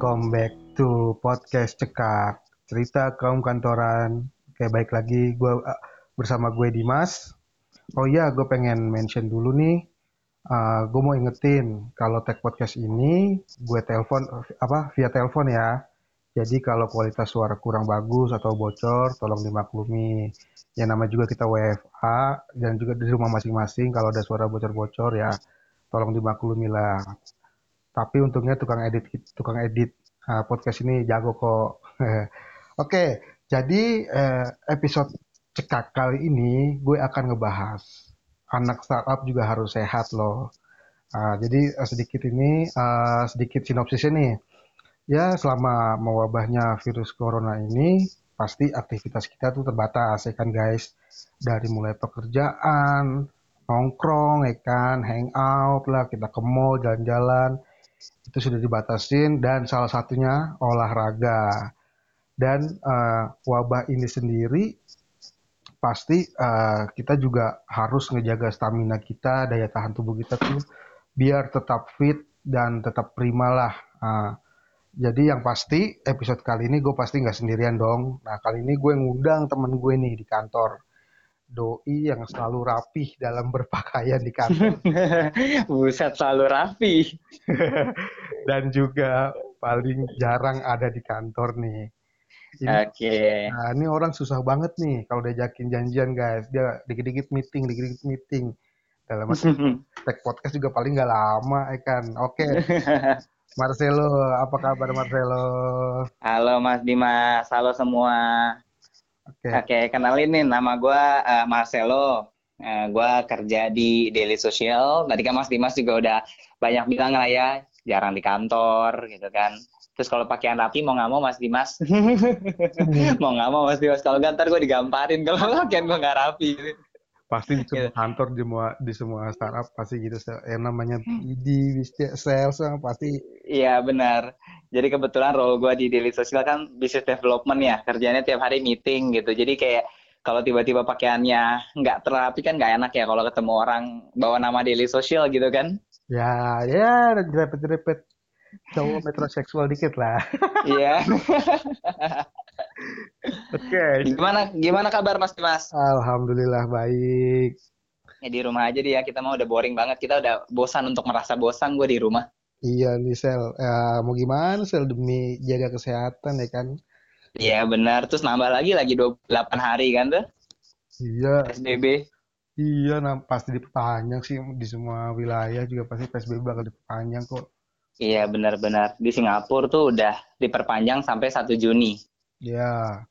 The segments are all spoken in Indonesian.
Welcome back to podcast Cekak. Cerita kaum kantoran. Oke baik lagi, gue uh, bersama gue Dimas. Oh iya, gue pengen mention dulu nih. Uh, Gue mau ingetin kalau tag podcast ini gue telepon apa via telepon ya. Jadi kalau kualitas suara kurang bagus atau bocor, tolong dimaklumi. Ya nama juga kita WFA dan juga di rumah masing-masing kalau ada suara bocor-bocor ya tolong dimaklumi lah. Tapi untungnya tukang edit tukang edit uh, podcast ini jago kok. Oke, jadi uh, episode cekak kali ini gue akan ngebahas anak startup juga harus sehat loh. Uh, jadi uh, sedikit ini uh, sedikit sinopsisnya nih ya selama mewabahnya virus corona ini pasti aktivitas kita tuh terbatas ya kan guys dari mulai pekerjaan nongkrong ya kan hangout lah kita ke mall jalan-jalan itu sudah dibatasin dan salah satunya olahraga dan uh, wabah ini sendiri pasti uh, kita juga harus ngejaga stamina kita daya tahan tubuh kita tuh biar tetap fit dan tetap prima lah uh, jadi yang pasti episode kali ini gue pasti nggak sendirian dong. Nah kali ini gue ngundang temen gue nih di kantor. Doi yang selalu rapih dalam berpakaian di kantor. Buset selalu rapi. Dan juga paling jarang ada di kantor nih. Oke. Okay. Nah ini orang susah banget nih kalau diajakin janjian guys. Dia dikit-dikit meeting, dikit-dikit meeting. Dalam tag podcast juga paling nggak lama ya kan. Oke. Okay. Marcelo, apa kabar Marcelo? Halo Mas Dimas, halo semua. Oke, okay. okay, kenalin nih nama gue uh, Marcelo. Uh, eh, gue kerja di Daily Social. Tadi kan Mas Dimas juga udah banyak bilang lah ya, jarang di kantor gitu kan. Terus kalau pakaian rapi mau nggak mau Mas Dimas, mau nggak mau Mas Dimas. Kalau ntar gue digamparin kalau pakaian gue nggak rapi. Gitu pasti di semua gitu. kantor di semua di semua startup pasti gitu yang namanya PD sales pasti iya benar jadi kebetulan role gue di daily social kan business development ya kerjanya tiap hari meeting gitu jadi kayak kalau tiba-tiba pakaiannya nggak terapi kan nggak enak ya kalau ketemu orang bawa nama daily social gitu kan ya ya repet-repet cowok metroseksual dikit lah iya Oke. Okay. Gimana gimana kabar Mas Dimas? Alhamdulillah baik. Ya di rumah aja dia, kita mau udah boring banget. Kita udah bosan untuk merasa bosan gue di rumah. Iya nih Sel, ya, mau gimana Sel demi jaga kesehatan ya kan? Iya benar, terus nambah lagi lagi 28 hari kan tuh? Iya. PSBB. Iya, nah, pasti diperpanjang sih di semua wilayah juga pasti PSBB bakal diperpanjang kok. Iya benar-benar di Singapura tuh udah diperpanjang sampai 1 Juni. Ya.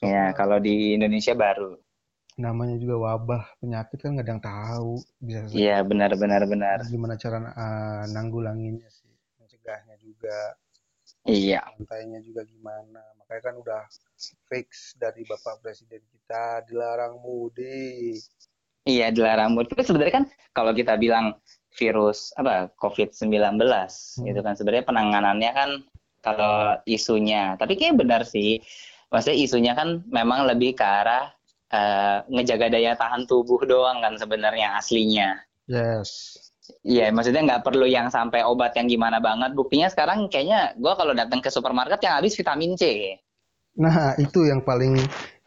Ya, kalau di Indonesia baru. Namanya juga wabah penyakit kan nggak ada yang tahu. Bisa Iya, benar benar benar. Gimana cara uh, nanggulanginnya sih, mencegahnya juga. Iya. Pantainya juga gimana. Makanya kan udah fix dari Bapak Presiden kita dilarang mudik. Iya, dilarang mudik. Tapi sebenarnya kan kalau kita bilang virus apa COVID-19 hmm. itu kan sebenarnya penanganannya kan kalau isunya. Tapi kayak benar sih. Maksudnya isunya kan memang lebih ke arah uh, ngejaga daya tahan tubuh doang kan sebenarnya aslinya. Yes. Iya, maksudnya nggak perlu yang sampai obat yang gimana banget. Buktinya sekarang kayaknya gue kalau datang ke supermarket yang habis vitamin C. Nah, itu yang paling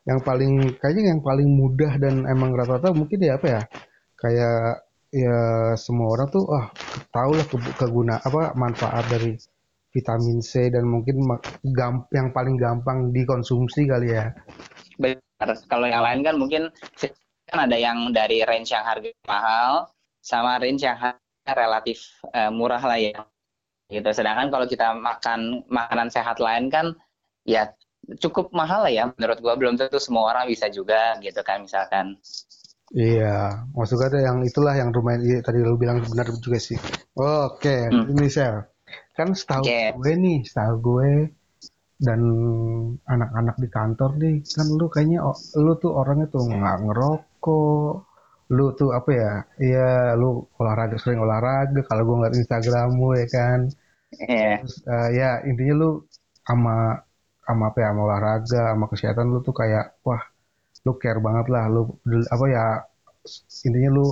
yang paling kayaknya yang paling mudah dan emang rata-rata mungkin ya apa ya? Kayak ya semua orang tuh ah tahu lah keguna apa manfaat dari vitamin C dan mungkin yang paling gampang dikonsumsi kali ya. Benar. Kalau yang lain kan mungkin kan ada yang dari range yang harga mahal sama range yang harga relatif uh, murah lah ya. Gitu. Sedangkan kalau kita makan makanan sehat lain kan ya cukup mahal lah ya menurut gua belum tentu semua orang bisa juga gitu kan misalkan. Iya, maksudnya ada yang itulah yang lumayan iya, tadi lu bilang benar juga sih. Oke, okay. hmm. ini saya kan setahu okay. gue nih setahu gue dan anak-anak di kantor nih kan lu kayaknya lu tuh orangnya tuh nggak ngerokok lu tuh apa ya iya lu olahraga sering olahraga kalau gue ngeliat Instagrammu ya kan yeah. Terus, uh, ya intinya lu sama sama apa ya sama olahraga sama kesehatan lu tuh kayak wah lu care banget lah lu apa ya intinya lu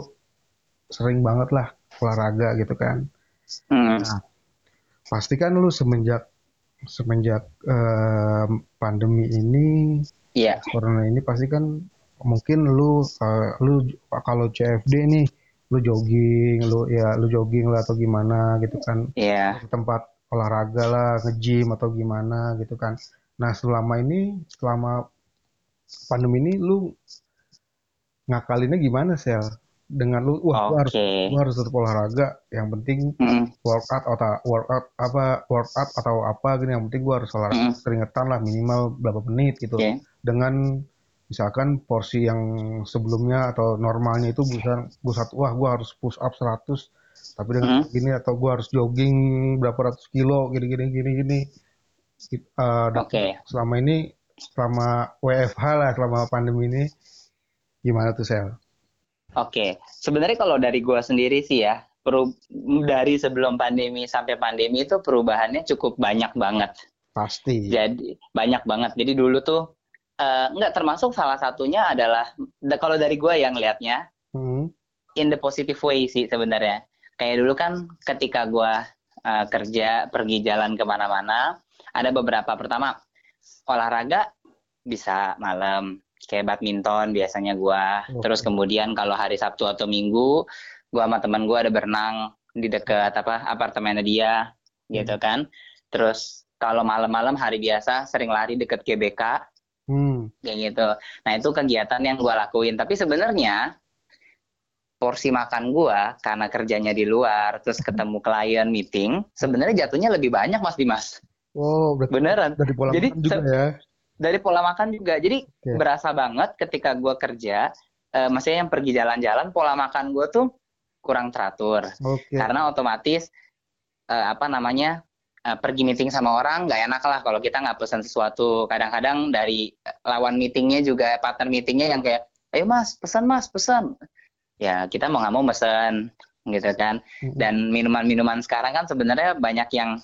sering banget lah olahraga gitu kan mm. nah pasti kan lu semenjak semenjak uh, pandemi ini, yeah. corona ini pasti kan mungkin lu uh, lu kalau CFD nih lu jogging, lu ya lu jogging lah atau gimana gitu kan. Yeah. Tempat olahraga lah, nge-gym atau gimana gitu kan. Nah, selama ini selama pandemi ini lu ngakalinnya gimana, Sel? Dengan lu wah okay. harus gua harus tetap olahraga yang penting mm. workout atau workout apa workout atau apa gitu yang penting gua harus olahraga mm. keringetan lah minimal berapa menit gitu okay. dengan misalkan porsi yang sebelumnya atau normalnya itu bisa gua satu wah gua harus push up 100 tapi dengan mm. gini atau gua harus jogging berapa ratus kilo gini gini gini gini uh, okay. selama ini selama WFH lah selama pandemi ini gimana tuh sel? Oke, sebenarnya kalau dari gue sendiri sih ya, dari sebelum pandemi sampai pandemi itu perubahannya cukup banyak banget. Pasti. Jadi banyak banget. Jadi dulu tuh uh, nggak termasuk salah satunya adalah kalau dari gue yang liatnya hmm. in the positive way sih sebenarnya. Kayak dulu kan ketika gue uh, kerja pergi jalan ke mana-mana, ada beberapa pertama olahraga bisa malam kayak badminton biasanya gue okay. terus kemudian kalau hari Sabtu atau Minggu gue sama teman gue ada berenang di dekat apa apartemennya dia hmm. gitu kan terus kalau malam-malam hari biasa sering lari deket GBK hmm. kayak gitu nah itu kegiatan yang gue lakuin tapi sebenarnya porsi makan gue karena kerjanya di luar terus ketemu klien meeting sebenarnya jatuhnya lebih banyak mas Dimas Oh, beneran. Dari pola Jadi, juga ya dari pola makan juga. Jadi okay. berasa banget ketika gue kerja, uh, maksudnya yang pergi jalan-jalan, pola makan gue tuh kurang teratur. Okay. Karena otomatis uh, apa namanya uh, pergi meeting sama orang nggak enak lah kalau kita nggak pesan sesuatu. Kadang-kadang dari lawan meetingnya juga partner meetingnya yang kayak, ayo mas pesan mas pesan. Ya kita mau nggak mau pesan gitu kan. Dan minuman-minuman sekarang kan sebenarnya banyak yang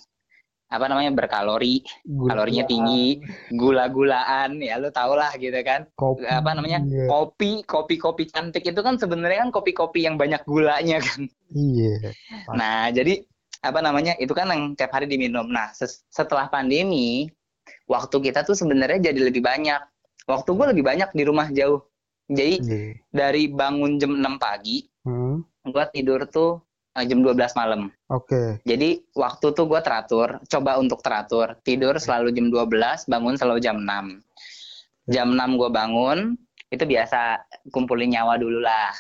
apa namanya berkalori, gula kalorinya tinggi, gula-gulaan ya lu tau lah gitu kan. Kopi, apa namanya? Iya. Kopi, kopi-kopi cantik itu kan sebenarnya kan kopi-kopi yang banyak gulanya kan. Iya. Nah, jadi apa namanya? Itu kan yang tiap hari diminum. Nah, setelah pandemi, waktu kita tuh sebenarnya jadi lebih banyak. Waktu gue lebih banyak di rumah jauh. Jadi iya. dari bangun jam 6 pagi, hmm. gue tidur tuh jam 12 malam. Oke. Okay. Jadi waktu tuh gue teratur, coba untuk teratur. Tidur selalu jam 12, bangun selalu jam 6. Jam 6 gue bangun, itu biasa kumpulin nyawa dulu lah.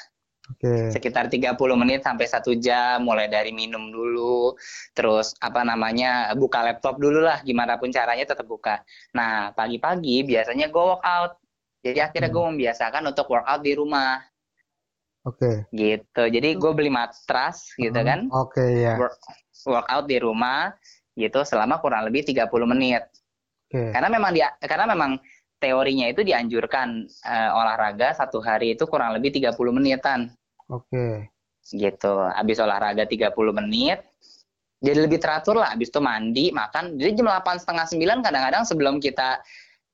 Oke. Okay. Sekitar 30 menit sampai satu jam, mulai dari minum dulu, terus apa namanya buka laptop dulu lah, gimana pun caranya tetap buka. Nah pagi-pagi biasanya gue workout. Jadi akhirnya gue hmm. membiasakan untuk workout di rumah. Oke. Okay. Gitu. Jadi gue beli matras gitu uh, kan. Oke okay, ya. Work, workout di rumah gitu selama kurang lebih 30 menit. Oke. Okay. Karena memang dia karena memang teorinya itu dianjurkan uh, olahraga satu hari itu kurang lebih 30 menitan. Oke. Okay. Gitu. Habis olahraga 30 menit jadi lebih teratur lah. Habis itu mandi, makan. Jadi jam 8 setengah 9 kadang-kadang sebelum kita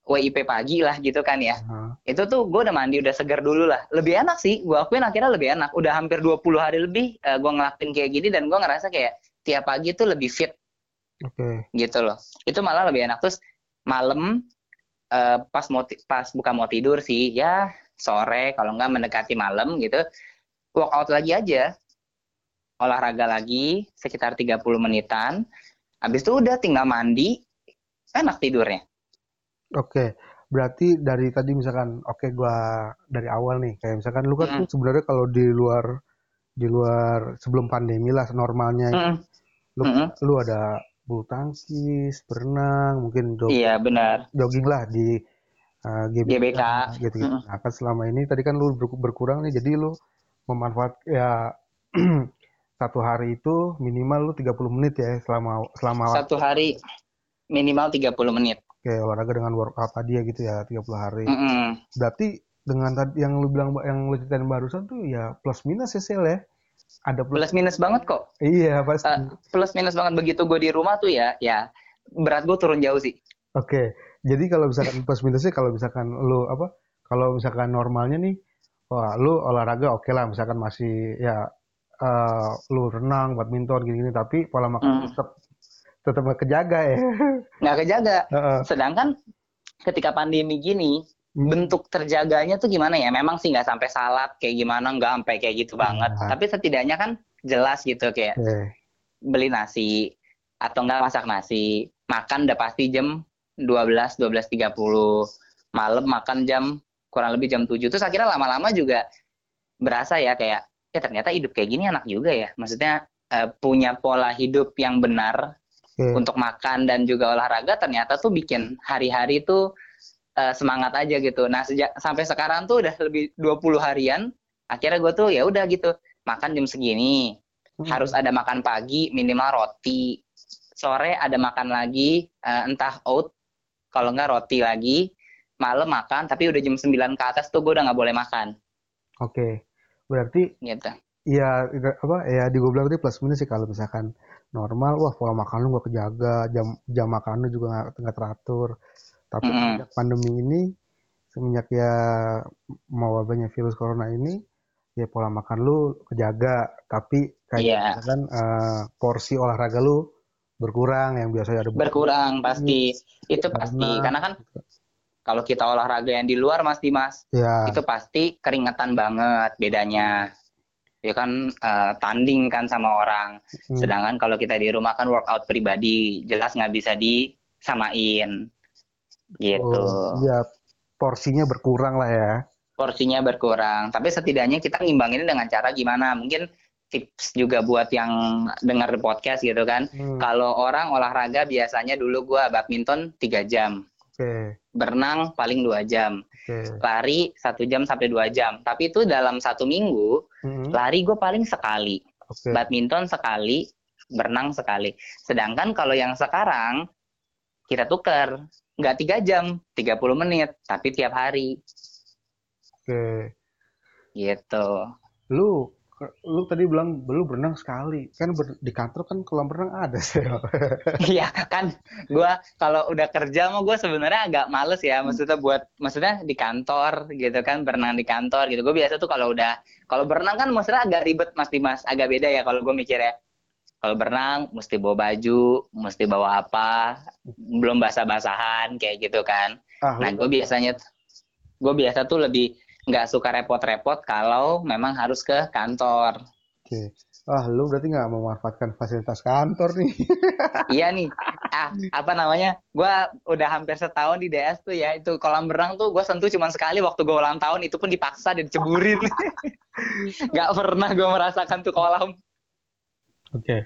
WIP pagi lah gitu kan ya. Uh-huh. Itu tuh gue udah mandi, udah segar dulu lah. Lebih enak sih, gue akuin akhirnya lebih enak. Udah hampir 20 hari lebih uh, eh, gue ngelakuin kayak gini dan gue ngerasa kayak tiap pagi tuh lebih fit. Oke. Okay. Gitu loh. Itu malah lebih enak. Terus malam uh, pas mau pas buka mau tidur sih, ya sore kalau nggak mendekati malam gitu, workout lagi aja. Olahraga lagi sekitar 30 menitan. Habis itu udah tinggal mandi, enak tidurnya Oke, berarti dari tadi misalkan oke gua dari awal nih kayak misalkan lu kan mm. sebenarnya kalau di luar di luar sebelum pandemi lah normalnya mm. lu mm. lu ada bulu tangkis, berenang, mungkin jogging. Iya, benar. Jogging lah di uh, GBK, GBK. gitu gitu. Mm. Nah, kan selama ini tadi kan lu berkurang nih jadi lu memanfaat ya satu hari itu minimal lu 30 menit ya selama selama satu hari minimal 30 menit kayak olahraga dengan workout tadi ya gitu ya 30 hari. Mm -hmm. Berarti dengan tadi yang lu bilang yang lu ceritain barusan tuh ya plus minus ya sel ya. Ada plus, plus minus banget kok. Iya pasti. Uh, plus minus banget begitu gue di rumah tuh ya ya berat gue turun jauh sih. Oke. Okay. Jadi kalau misalkan plus minusnya kalau misalkan lu apa? Kalau misalkan normalnya nih wah lu olahraga oke okay lah misalkan masih ya uh, lu renang, badminton gini-gini tapi pola makan mm. tetap tetap nggak kejaga ya nggak kejaga uh -uh. sedangkan ketika pandemi gini hmm. bentuk terjaganya tuh gimana ya memang sih nggak sampai salat kayak gimana nggak sampai kayak gitu banget uh. tapi setidaknya kan jelas gitu kayak okay. beli nasi atau enggak masak nasi makan udah pasti jam 12 12.30 malam makan jam kurang lebih jam 7 terus akhirnya lama-lama juga berasa ya kayak ya ternyata hidup kayak gini enak juga ya maksudnya uh, punya pola hidup yang benar okay. untuk makan dan juga olahraga ternyata tuh bikin hari-hari tuh uh, semangat aja gitu nah sejak sampai sekarang tuh udah lebih 20 harian akhirnya gue tuh ya udah gitu makan jam segini hmm. harus ada makan pagi minimal roti sore ada makan lagi uh, entah oat kalau nggak roti lagi malam makan tapi udah jam 9 ke atas tuh gue udah nggak boleh makan oke okay. berarti gitu Iya, apa ya di gue bilang tadi plus minus sih kalau misalkan normal, wah pola makan lu gak kejaga, jam jam makan lu juga nggak teratur. Tapi mm -hmm. pandemi ini, semenjak ya mau wabahnya virus corona ini, ya pola makan lu kejaga tapi kayak yeah. kan uh, porsi olahraga lu berkurang yang biasanya ada berkurang pasti itu karena, pasti karena kan kalau kita olahraga yang di luar mas Dimas yeah. itu pasti keringetan banget bedanya ya kan uh, tanding kan sama orang hmm. sedangkan kalau kita di rumah kan workout pribadi jelas nggak bisa disamain gitu oh, ya porsinya berkurang lah ya porsinya berkurang. Tapi setidaknya kita ngimbanginnya dengan cara gimana? Mungkin tips juga buat yang dengar podcast gitu kan. Hmm. Kalau orang olahraga biasanya dulu gue badminton tiga jam. Okay. Berenang paling dua jam. Okay. Lari satu jam sampai dua jam. Tapi itu dalam satu minggu, hmm. lari gue paling sekali. Okay. Badminton sekali, berenang sekali. Sedangkan kalau yang sekarang, kita tuker. Nggak tiga jam, 30 menit. Tapi tiap hari. Oke. Gitu. Lu lu tadi bilang lu berenang sekali. Kan ber, di kantor kan kolam renang ada sih iya kan gua kalau udah kerja mau gue sebenarnya agak males ya maksudnya buat maksudnya di kantor gitu kan berenang di kantor gitu. Gue biasa tuh kalau udah kalau berenang kan maksudnya agak ribet mas Dimas agak beda ya kalau gue mikir ya kalau berenang mesti bawa baju mesti bawa apa belum basah-basahan kayak gitu kan. Ah, nah gue biasanya gue biasa tuh lebih nggak suka repot-repot kalau memang harus ke kantor. Oke. Ah, lu berarti nggak memanfaatkan fasilitas kantor nih. iya nih. Ah, apa namanya? Gua udah hampir setahun di DS tuh ya. Itu kolam renang tuh gue sentuh cuma sekali waktu gue ulang tahun. Itu pun dipaksa dan diceburin. nggak pernah gue merasakan tuh kolam. Oke, okay.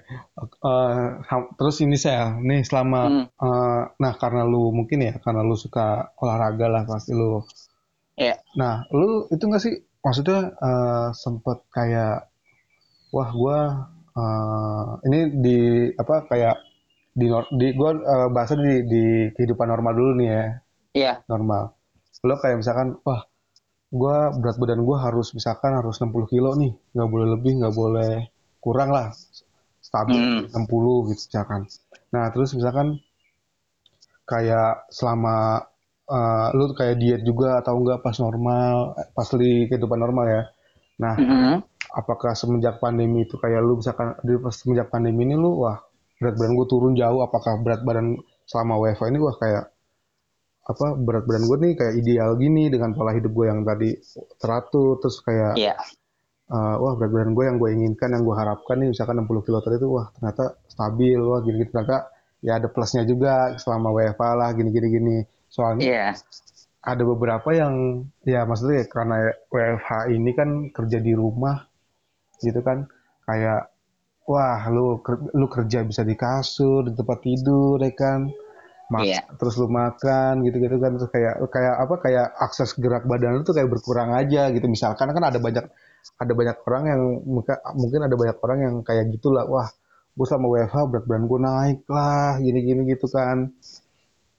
uh, terus ini saya, nih selama, hmm. uh, nah karena lu mungkin ya, karena lu suka olahraga lah pasti lu Iya. Nah, lu itu nggak sih maksudnya uh, sempet kayak wah gua uh, ini di apa kayak di di gua uh, bahasa di di kehidupan normal dulu nih ya. Iya. Normal. Lo kayak misalkan wah gua berat badan gua harus misalkan harus 60 kilo nih, nggak boleh lebih, nggak boleh kurang lah. Stabil hmm. 60 gitu misalkan. Nah, terus misalkan kayak selama uh, lu kayak diet juga atau enggak pas normal, pas di kehidupan normal ya. Nah, mm -hmm. apakah semenjak pandemi itu kayak lu misalkan di pas semenjak pandemi ini lu wah berat badan gue turun jauh, apakah berat badan selama WFH ini wah kayak apa berat badan gue nih kayak ideal gini dengan pola hidup gue yang tadi teratur terus kayak yeah. Iya. uh, wah berat badan gue yang gue inginkan yang gue harapkan nih misalkan 60 kilo tadi itu wah ternyata stabil wah gini-gini ternyata ya ada plusnya juga selama WFH lah gini-gini gini Soalnya yeah. ada beberapa yang ya maksudnya ya, karena WFH ini kan kerja di rumah gitu kan. Kayak wah lu lu kerja bisa di kasur di tempat tidur ya kan. Mak yeah. terus lu makan gitu-gitu kan. Terus kayak kayak apa kayak akses gerak badan lu tuh kayak berkurang aja gitu. Misalkan kan ada banyak ada banyak orang yang mungkin ada banyak orang yang kayak gitulah wah gue sama WFH berat badan gue naik lah gini-gini gitu kan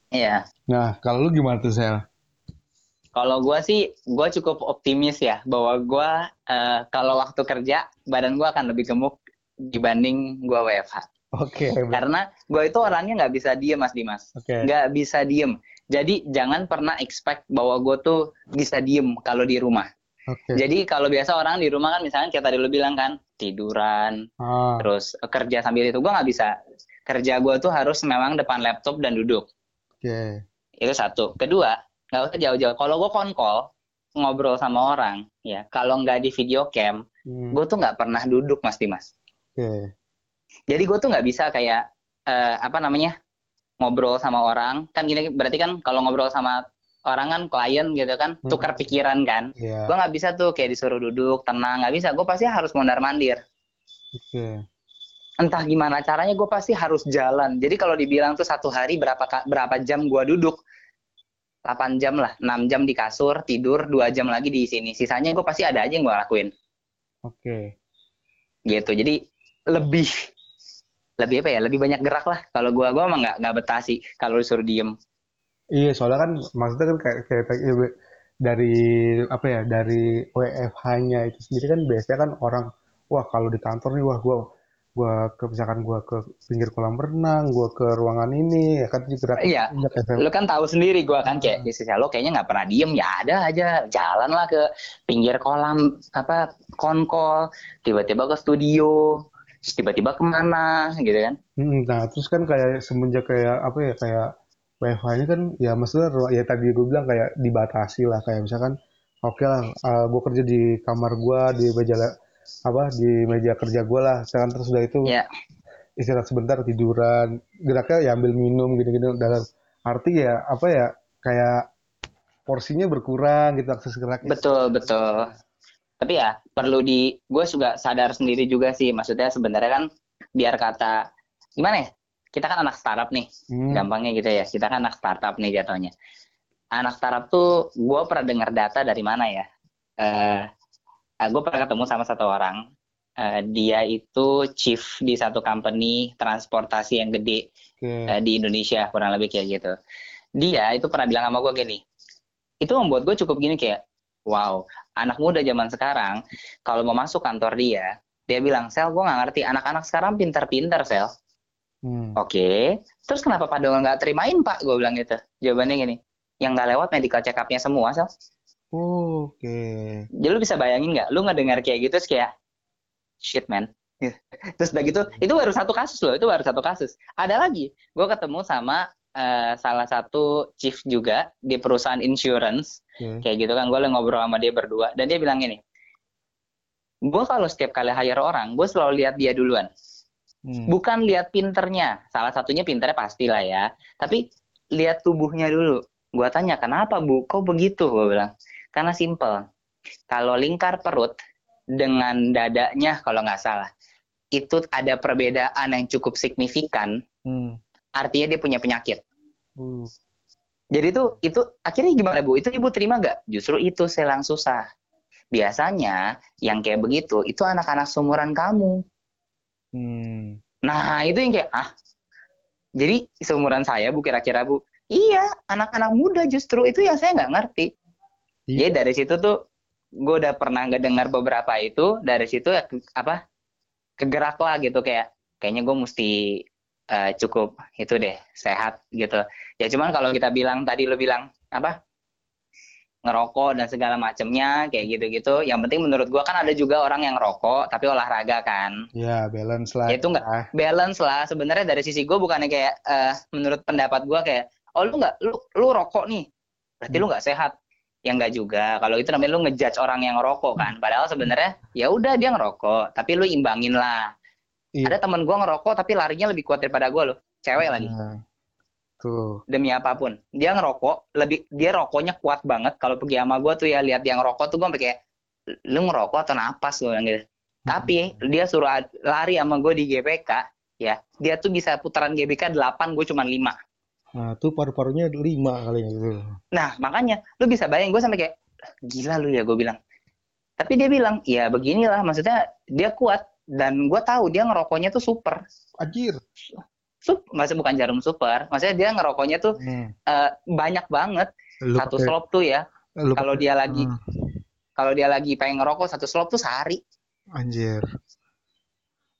Iya. Nah, kalau lu gimana tuh, Sel? Kalau gue sih, gue cukup optimis ya, bahwa gue uh, kalau waktu kerja, badan gue akan lebih gemuk dibanding gue WFH. Oke. Okay, Karena gue itu orangnya nggak bisa diem, Mas Dimas. Okay. Nggak bisa diem. Jadi jangan pernah expect bahwa gue tuh bisa diem kalau di rumah. Okay. Jadi kalau biasa orang di rumah kan misalnya kayak tadi lu bilang kan tiduran, ah. terus kerja sambil itu gue nggak bisa kerja gue tuh harus memang depan laptop dan duduk. Oke. Okay. Itu satu. Kedua, nggak usah jauh-jauh. Kalau gue konkol ngobrol sama orang, ya kalau nggak di video cam, hmm. gue tuh nggak pernah duduk mas Dimas. Oke. Okay. Jadi gue tuh nggak bisa kayak uh, apa namanya ngobrol sama orang kan gini berarti kan kalau ngobrol sama orang kan klien gitu kan hmm. tukar pikiran kan yeah. gue nggak bisa tuh kayak disuruh duduk tenang nggak bisa gue pasti harus mondar mandir okay. Entah gimana caranya gue pasti harus jalan. Jadi kalau dibilang tuh satu hari berapa berapa jam gue duduk? 8 jam lah 6 jam di kasur tidur dua jam lagi di sini. Sisanya gue pasti ada aja yang gue lakuin. Oke. Okay. gitu jadi lebih lebih apa ya lebih banyak gerak lah. Kalau gue gue emang nggak nggak betah sih kalau disuruh diem. Iya, soalnya kan maksudnya kan kayak, kayak, kayak dari apa ya dari WFH-nya itu sendiri kan biasanya kan orang wah kalau di kantor nih wah gua gua ke misalkan gua ke pinggir kolam renang, gua ke ruangan ini ya kan juga Iya. Lu kan tahu sendiri gua kan kayak di sisi lo kayaknya nggak pernah diem ya ada aja jalan lah ke pinggir kolam apa konkol tiba-tiba ke studio tiba-tiba ke mana gitu kan. Hmm, nah terus kan kayak semenjak kayak apa ya kayak WFH-nya kan ya maksudnya ya tadi gue bilang kayak dibatasi lah kayak misalkan oke okay lah uh, eh, gue kerja di kamar gue di meja apa di meja kerja gue lah sekarang terus sudah itu yeah. istirahat sebentar tiduran geraknya ya ambil minum gitu-gitu dalam arti ya apa ya kayak porsinya berkurang gitu akses gerak betul betul tapi ya perlu di gue juga sadar sendiri juga sih maksudnya sebenarnya kan biar kata gimana ya kita kan anak startup nih, hmm. gampangnya gitu ya. Kita kan anak startup nih jatuhnya. Anak startup tuh, gue pernah dengar data dari mana ya? Uh, eh, gue pernah ketemu sama satu orang. Uh, dia itu chief di satu company transportasi yang gede okay. uh, eh, di Indonesia, kurang lebih kayak gitu. Dia itu pernah bilang sama gue gini, itu membuat gue cukup gini kayak, wow, anak muda zaman sekarang, kalau mau masuk kantor dia, dia bilang, Sel, gue nggak ngerti, anak-anak sekarang pinter-pinter, Sel Hmm. Oke, okay. terus kenapa Pak Doang nggak terimain Pak? Gue bilang gitu. Jawabannya gini, yang nggak lewat medical check up-nya semua, Sel. Oh, Oke. Okay. Jadi lu bisa bayangin nggak? Lu nggak dengar kayak gitu, terus kayak, shit man. terus udah gitu, itu baru satu kasus loh, itu baru satu kasus. Ada lagi, gue ketemu sama uh, salah satu chief juga di perusahaan insurance, kayak gitu kan, gue ngobrol sama dia berdua, dan dia bilang gini, gue kalau setiap kali hire orang, gue selalu lihat dia duluan Hmm. Bukan lihat pinternya, salah satunya pinternya pastilah ya. Tapi lihat tubuhnya dulu. Gua tanya, kenapa bu? Kok begitu? Gue bilang, karena simple. Kalau lingkar perut dengan dadanya, kalau nggak salah, itu ada perbedaan yang cukup signifikan. Hmm. Artinya dia punya penyakit. Hmm. Jadi itu itu akhirnya gimana bu? Itu ibu terima nggak? Justru itu selang susah. Biasanya yang kayak begitu itu anak-anak seumuran kamu. Hmm. Nah itu yang kayak ah jadi seumuran saya bu kira-kira bu iya anak-anak muda justru itu yang saya nggak ngerti. Iya. Jadi dari situ tuh gue udah pernah nggak dengar beberapa itu dari situ ya, apa kegerak lah gitu kayak kayaknya gue mesti uh, cukup itu deh sehat gitu. Ya cuman kalau kita bilang tadi lo bilang apa ngerokok dan segala macamnya kayak gitu-gitu. Yang penting menurut gua kan ada juga orang yang rokok tapi olahraga kan. Ya balance lah. Ya, itu enggak ah. balance lah. Sebenarnya dari sisi gua bukannya kayak uh, menurut pendapat gua kayak oh lu nggak lu lu rokok nih berarti hmm. lu nggak sehat. Ya enggak juga. Kalau itu namanya lu ngejudge orang yang ngerokok kan. Padahal sebenarnya ya udah dia ngerokok tapi lu imbangin lah. Iya. Ada temen gua ngerokok tapi larinya lebih kuat daripada gua loh. Cewek lagi. Hmm. Tuh. Demi apa pun. Dia ngerokok, lebih dia rokoknya kuat banget. Kalau pergi sama gue tuh ya lihat yang ngerokok tuh gue kayak lu ngerokok atau napas gue yang gitu. Hmm. Tapi dia suruh lari sama gue di GBK, ya. Dia tuh bisa putaran GBK 8, gue cuma 5. Nah, tuh paru-parunya 5 kali gitu. Nah, makanya lu bisa bayang gue sampai kayak gila lu ya gue bilang. Tapi dia bilang, ya beginilah maksudnya dia kuat dan gue tahu dia ngerokoknya tuh super. Anjir sup maksudnya bukan jarum super maksudnya dia ngerokoknya tuh hmm. uh, banyak banget lu satu pake, slop tuh ya kalau dia lagi hmm. kalau dia lagi pengen ngerokok satu slop tuh sehari anjir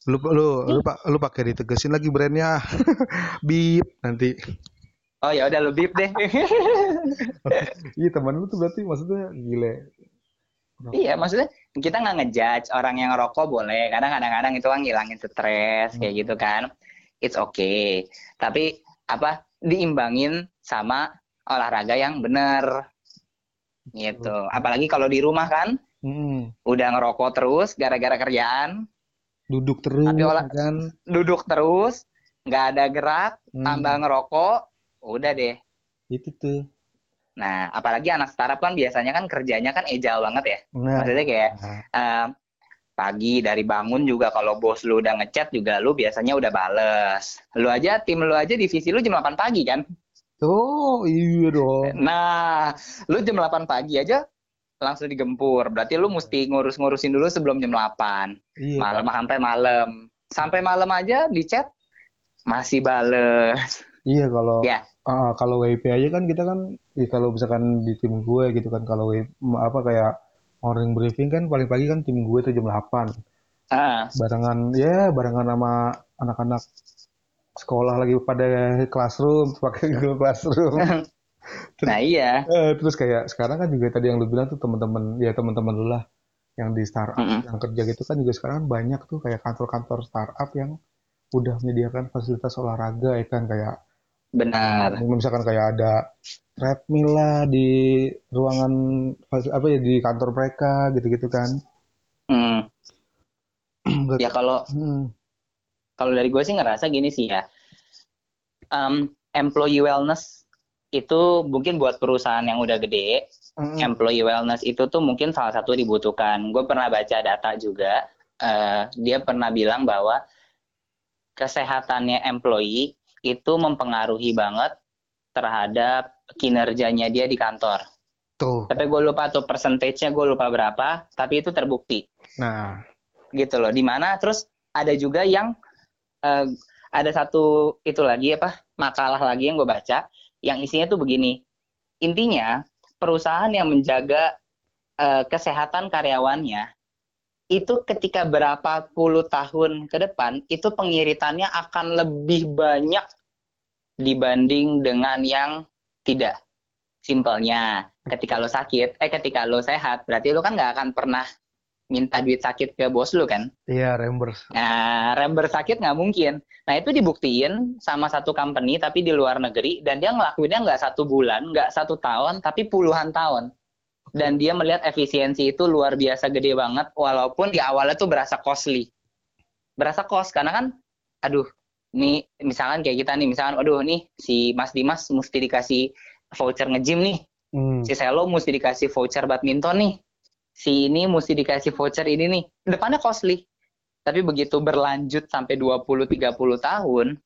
lu lu lu, lu, lu pakai ditegesin lagi brandnya bip nanti oh ya udah lu bip deh iya teman lu tuh berarti maksudnya gile Iya, maksudnya kita nggak ngejudge orang yang ngerokok boleh. Kadang kadang-kadang itu kan ngilangin stres kayak gitu kan it's okay. Tapi apa diimbangin sama olahraga yang benar. Gitu. Apalagi kalau di rumah kan, hmm. udah ngerokok terus gara-gara kerjaan. Duduk terus, tapi olah, kan? Duduk terus, nggak ada gerak, hmm. tambah ngerokok, udah deh. Itu tuh. Nah, apalagi anak startup kan biasanya kan kerjanya kan ejal banget ya. Nah. Maksudnya kayak nah. pagi dari bangun juga kalau bos lu udah ngechat juga lu biasanya udah bales. Lu aja tim lu aja divisi lu jam 8 pagi kan? Oh, iya dong. Nah, lu jam 8 pagi aja langsung digempur. Berarti lu mesti ngurus-ngurusin dulu sebelum jam 8. Iya, malam sampai malam. Sampai malam aja di chat masih bales. Iya kalau ya. Uh, kalau WIP aja kan kita kan ya kalau misalkan di tim gue gitu kan kalau WIP, apa kayak morning briefing kan paling pagi kan tim gue tuh jam 8. Ah. Barengan ya barengan sama anak-anak sekolah lagi pada classroom pakai Google Classroom. terus, nah iya. Eh, terus kayak sekarang kan juga tadi yang lu bilang tuh teman-teman ya teman-teman lu lah yang di startup mm -hmm. yang kerja gitu kan juga sekarang banyak tuh kayak kantor-kantor startup yang udah menyediakan fasilitas olahraga ya kan kayak benar misalkan kayak ada treadmill lah di ruangan apa ya di kantor mereka gitu-gitu kan. Hmm. ya kalau hmm. kalau dari gue sih ngerasa gini sih ya, um, employee wellness itu mungkin buat perusahaan yang udah gede, hmm. employee wellness itu tuh mungkin salah satu dibutuhkan. Gue pernah baca data juga, uh, dia pernah bilang bahwa kesehatannya employee itu mempengaruhi banget terhadap kinerjanya dia di kantor. Tuh. Tapi gue lupa tuh persentasenya gue lupa berapa, tapi itu terbukti. Nah, gitu loh. Di mana terus ada juga yang uh, ada satu itu lagi apa makalah lagi yang gue baca, yang isinya tuh begini. Intinya perusahaan yang menjaga uh, kesehatan karyawannya itu ketika berapa puluh tahun ke depan itu pengiritannya akan lebih banyak dibanding dengan yang tidak. Simpelnya, ketika lo sakit, eh ketika lo sehat, berarti lo kan nggak akan pernah minta duit sakit ke bos lo kan? Iya, reimburse. Nah, reimburse sakit nggak mungkin. Nah, itu dibuktiin sama satu company tapi di luar negeri dan dia ngelakuinnya nggak satu bulan, nggak satu tahun, tapi puluhan tahun. Dan dia melihat efisiensi itu luar biasa gede banget, walaupun di awalnya tuh berasa costly. Berasa cost, karena kan, aduh, nih misalkan kayak kita nih misalkan aduh nih si Mas Dimas mesti dikasih voucher nge-gym nih. Hmm. si Selo mesti dikasih voucher badminton nih. Si ini mesti dikasih voucher ini nih. Depannya costly. Tapi begitu berlanjut sampai 20-30 tahun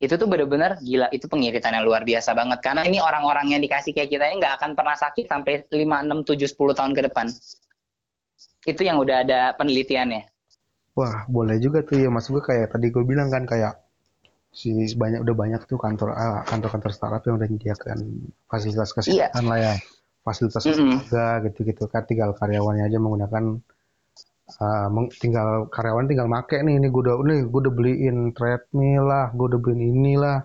itu tuh bener-bener gila itu pengiritan yang luar biasa banget. Karena ini orang-orang yang dikasih kayak kita ini nggak akan pernah sakit sampai 5, 6, 7, 10 tahun ke depan. Itu yang udah ada penelitiannya. Wah boleh juga tuh ya mas gue kayak tadi gue bilang kan kayak si banyak udah banyak tuh kantor ah, kantor-kantor startup yang udah menyediakan fasilitas kesehatan yeah. lah ya. Fasilitas mm -hmm. gitu-gitu kan. Tinggal karyawannya aja menggunakan uh, tinggal karyawan tinggal make nih ini gue udah nih gue udah beliin treadmill lah gue udah beliin inilah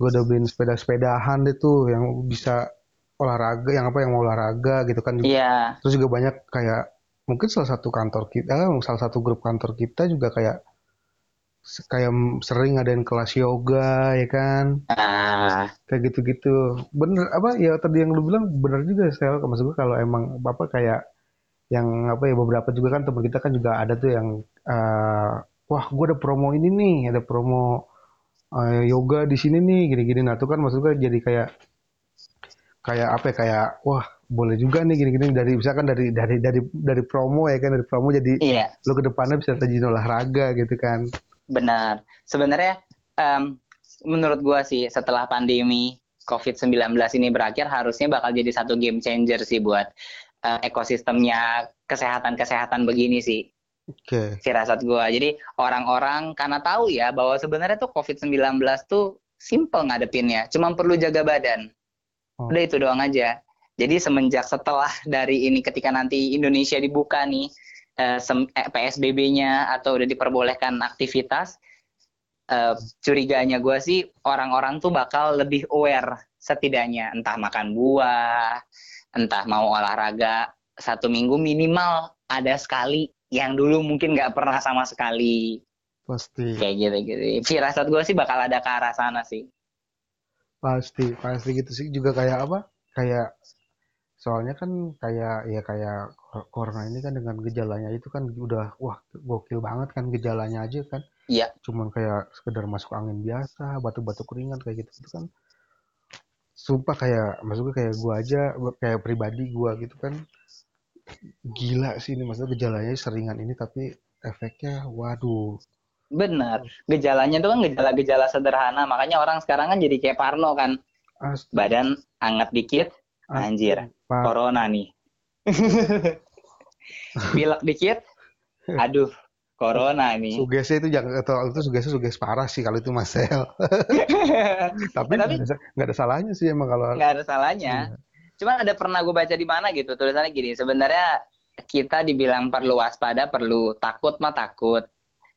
gue udah beliin sepeda-sepedahan deh tuh yang bisa olahraga yang apa yang mau olahraga gitu kan yeah. terus juga banyak kayak mungkin salah satu kantor kita salah satu grup kantor kita juga kayak kayak sering ngadain kelas yoga ya kan ah. kayak gitu-gitu bener apa ya tadi yang lu bilang bener juga sel maksud gue kalau emang apa kayak yang apa ya beberapa juga kan teman kita kan juga ada tuh yang uh, wah gue ada promo ini nih ada promo uh, yoga di sini nih gini-gini nah tuh kan maksud gue jadi kayak kayak apa ya kayak wah boleh juga nih gini-gini dari misalkan dari dari dari dari promo ya kan dari promo jadi iya. lo ke depannya bisa rajin olahraga gitu kan Benar. Sebenarnya um, menurut gua sih setelah pandemi COVID-19 ini berakhir harusnya bakal jadi satu game changer sih buat uh, ekosistemnya kesehatan-kesehatan begini sih. Oke. Okay. Firasat gua. Jadi orang-orang karena tahu ya bahwa sebenarnya tuh COVID-19 tuh simple ngadepinnya, cuma perlu jaga badan. Oh. Udah itu doang aja. Jadi semenjak setelah dari ini ketika nanti Indonesia dibuka nih, uh, eh, PSBB-nya atau udah diperbolehkan aktivitas, uh, curiganya gue sih orang-orang tuh bakal lebih aware setidaknya entah makan buah, entah mau olahraga satu minggu minimal ada sekali yang dulu mungkin nggak pernah sama sekali Pasti. Kayak gitu-gitu. Firasat gue sih bakal ada ke arah sana sih. Pasti, pasti gitu sih. Juga kayak apa? Kayak soalnya kan kayak ya kayak corona ini kan dengan gejalanya itu kan udah wah gokil banget kan gejalanya aja kan. Iya. Cuman kayak sekedar masuk angin biasa, batuk-batuk ringan kayak gitu itu kan. Sumpah kayak maksudnya kayak gua aja kayak pribadi gua gitu kan gila sih ini maksudnya gejalanya seringan ini tapi efeknya waduh Benar. Gejalanya itu kan gejala-gejala sederhana. Makanya orang sekarang kan jadi kayak Parno kan. Astaga. Badan anget dikit, anjir. Astaga. Corona nih. Pilek dikit, aduh, corona nih. Sugesnya itu jangan atau itu sugesnya suges parah sih kalau itu Marcel. Tapi, Tapi nggak ada, salahnya sih emang kalau nggak ada salahnya. Iya. Cuman ada pernah gue baca di mana gitu tulisannya gini. Sebenarnya kita dibilang perlu waspada, perlu takut mah takut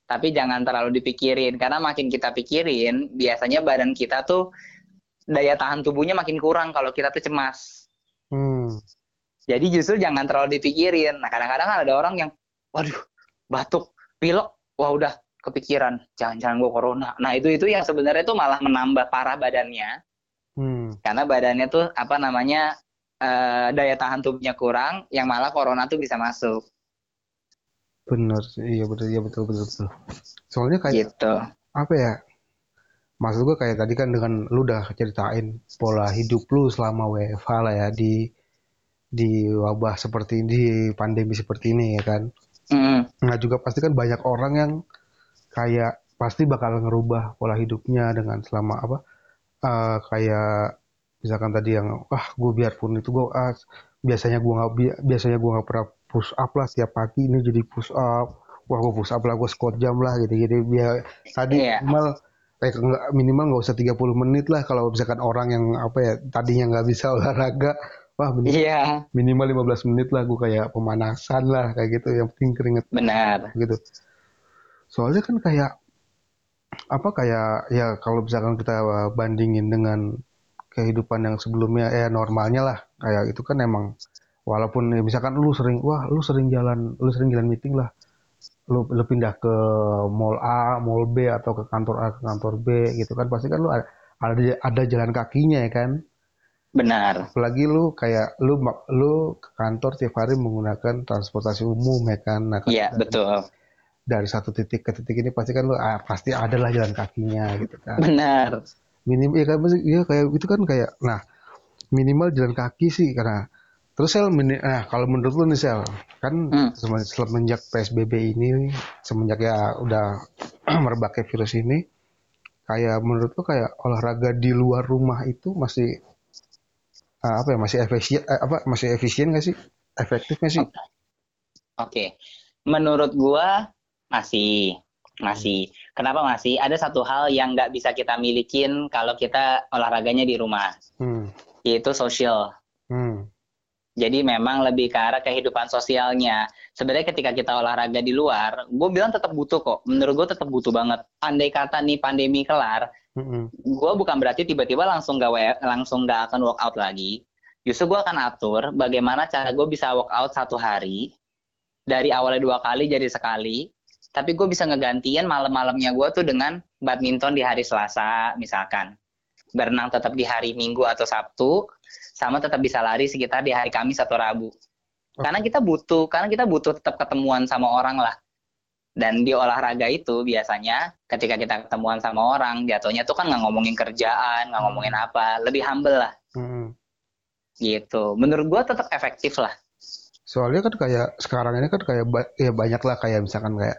tapi jangan terlalu dipikirin karena makin kita pikirin biasanya badan kita tuh daya tahan tubuhnya makin kurang kalau kita tuh cemas. Hmm. Jadi justru jangan terlalu dipikirin. Nah kadang-kadang ada orang yang, waduh, batuk, pilek, wah udah kepikiran, jangan-jangan gue corona. Nah itu itu yang sebenarnya tuh malah menambah parah badannya. Hmm. Karena badannya tuh apa namanya uh, daya tahan tubuhnya kurang, yang malah corona tuh bisa masuk. Bener iya betul, iya betul, betul, betul. Soalnya kayak gitu. apa ya? Maksud gue kayak tadi kan dengan lu udah ceritain pola hidup lu selama WFH lah ya di di wabah seperti ini, di pandemi seperti ini ya kan. Mm. Nah juga pasti kan banyak orang yang kayak pasti bakal ngerubah pola hidupnya dengan selama apa? Uh, kayak misalkan tadi yang wah gue biarpun itu gue ah, biasanya gue nggak biasanya gue nggak pernah push up lah setiap pagi ini jadi push up wah gue push up lah gue squat jam lah gitu gitu biar tadi yeah. minimal eh, minimal nggak usah 30 menit lah kalau misalkan orang yang apa ya tadinya nggak bisa olahraga wah minimal, yeah. minimal 15 menit lah gue kayak pemanasan lah kayak gitu. Yang penting keringet. Benar. Gitu. Soalnya kan kayak apa kayak ya kalau misalkan kita bandingin dengan kehidupan yang sebelumnya eh normalnya lah. Kayak itu kan emang walaupun ya, misalkan lu sering wah lu sering jalan lu sering jalan meeting lah. Lu, lu pindah ke mall A, mall B atau ke kantor A ke kantor B gitu kan. Pasti kan lu ada ada jalan kakinya ya kan benar. Apalagi lu kayak lu lu ke kantor tiap hari menggunakan transportasi umum ya kan? Nah, iya betul. dari satu titik ke titik ini pasti kan lu ah, pasti adalah jalan kakinya gitu kan. Benar. Minim ya kan? Ya kayak itu kan kayak nah minimal jalan kaki sih karena Terus sel, nah kalau menurut lu nih sel, kan hmm. semenjak PSBB ini, semenjak ya udah merebaknya virus ini, kayak menurut lu kayak olahraga di luar rumah itu masih uh, apa ya masih efisien uh, apa masih efisien gak sih efektif gak sih? Oke, okay. menurut gua masih masih. Kenapa masih? Ada satu hal yang nggak bisa kita milikin kalau kita olahraganya di rumah, hmm. yaitu sosial. Hmm jadi memang lebih ke arah kehidupan sosialnya. Sebenarnya ketika kita olahraga di luar, gue bilang tetap butuh kok. Menurut gue tetap butuh banget. Andai kata nih pandemi kelar, mm-hmm. gue bukan berarti tiba-tiba langsung gak langsung gak akan workout lagi. Justru gue akan atur bagaimana cara gue bisa workout satu hari dari awalnya dua kali jadi sekali. Tapi gue bisa ngegantian malam-malamnya gue tuh dengan badminton di hari Selasa misalkan. Berenang tetap di hari Minggu atau Sabtu sama tetap bisa lari sekitar di hari Kamis atau Rabu. Okay. Karena kita butuh, karena kita butuh tetap ketemuan sama orang lah. Dan di olahraga itu biasanya ketika kita ketemuan sama orang, jatuhnya tuh kan nggak ngomongin kerjaan, nggak ngomongin hmm. apa, lebih humble lah. Hmm. Gitu. Menurut gua tetap efektif lah. Soalnya kan kayak sekarang ini kan kayak ya banyak lah kayak misalkan kayak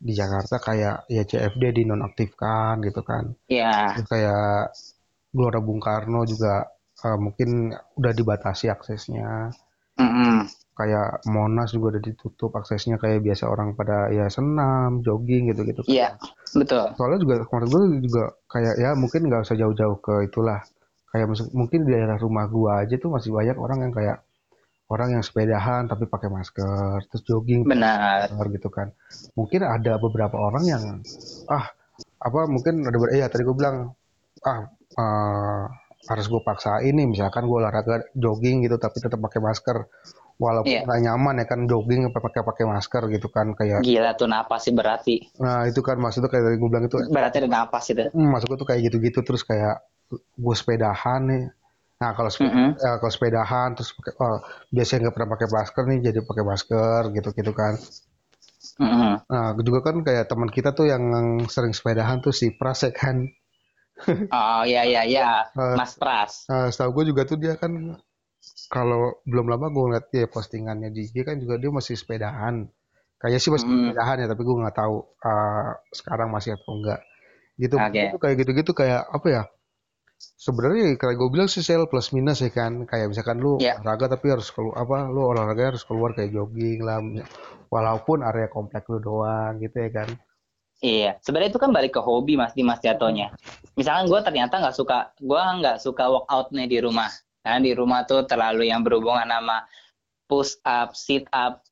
di Jakarta kayak ya CFD dinonaktifkan gitu kan. Iya. Yeah. Kayak Gelora Bung Karno juga uh, mungkin udah dibatasi aksesnya. Mm-hmm. Kayak Monas juga udah ditutup aksesnya kayak biasa orang pada ya senam, jogging gitu-gitu. Iya, betul. Soalnya juga kemarin gue juga kayak ya mungkin nggak usah jauh-jauh ke itulah. Kayak mungkin di daerah rumah gua aja tuh masih banyak orang yang kayak orang yang sepedahan tapi pakai masker, terus jogging, benar, gitu kan. Mungkin ada beberapa orang yang ah apa mungkin ada eh ya tadi gue bilang ah uh, harus gue paksa ini misalkan gue olahraga jogging gitu tapi tetap pakai masker walaupun yeah. nyaman ya kan jogging pakai pakai masker gitu kan kayak gila tuh napas sih berarti nah itu kan maksudnya kayak tadi gue bilang itu berarti ada napas itu. Hmm, maksud gue tuh kayak gitu-gitu terus kayak gue sepedahan nih. Nah kalau sepeda, mm -hmm. ya, kalau sepedahan terus pakai oh, biasanya nggak pernah pakai masker nih jadi pakai masker gitu gitu kan. Mm -hmm. nah juga kan kayak teman kita tuh yang sering sepedahan tuh si Pras ya kan. Oh iya iya iya. Mas Pras. uh, setahu gue juga tuh dia kan kalau belum lama gue ngeliat ya postingannya di IG kan juga dia masih sepedahan. Kayaknya sih masih hmm. sepedahan ya, tapi gue nggak tahu uh, sekarang masih atau enggak. Gitu. Okay. kayak gitu-gitu kayak apa ya? Sebenarnya kayak gue bilang sih sel plus minus ya kan. Kayak misalkan lu yeah. olahraga tapi harus keluar apa? Lu olahraga harus keluar kayak jogging lah. Walaupun area komplek lu doang gitu ya kan. Iya, sebenarnya itu kan balik ke hobi mas Dimas jatuhnya. Misalkan gue ternyata nggak suka, gue nggak suka workout nih di rumah. Nah, di rumah tuh terlalu yang berhubungan sama push up, sit up,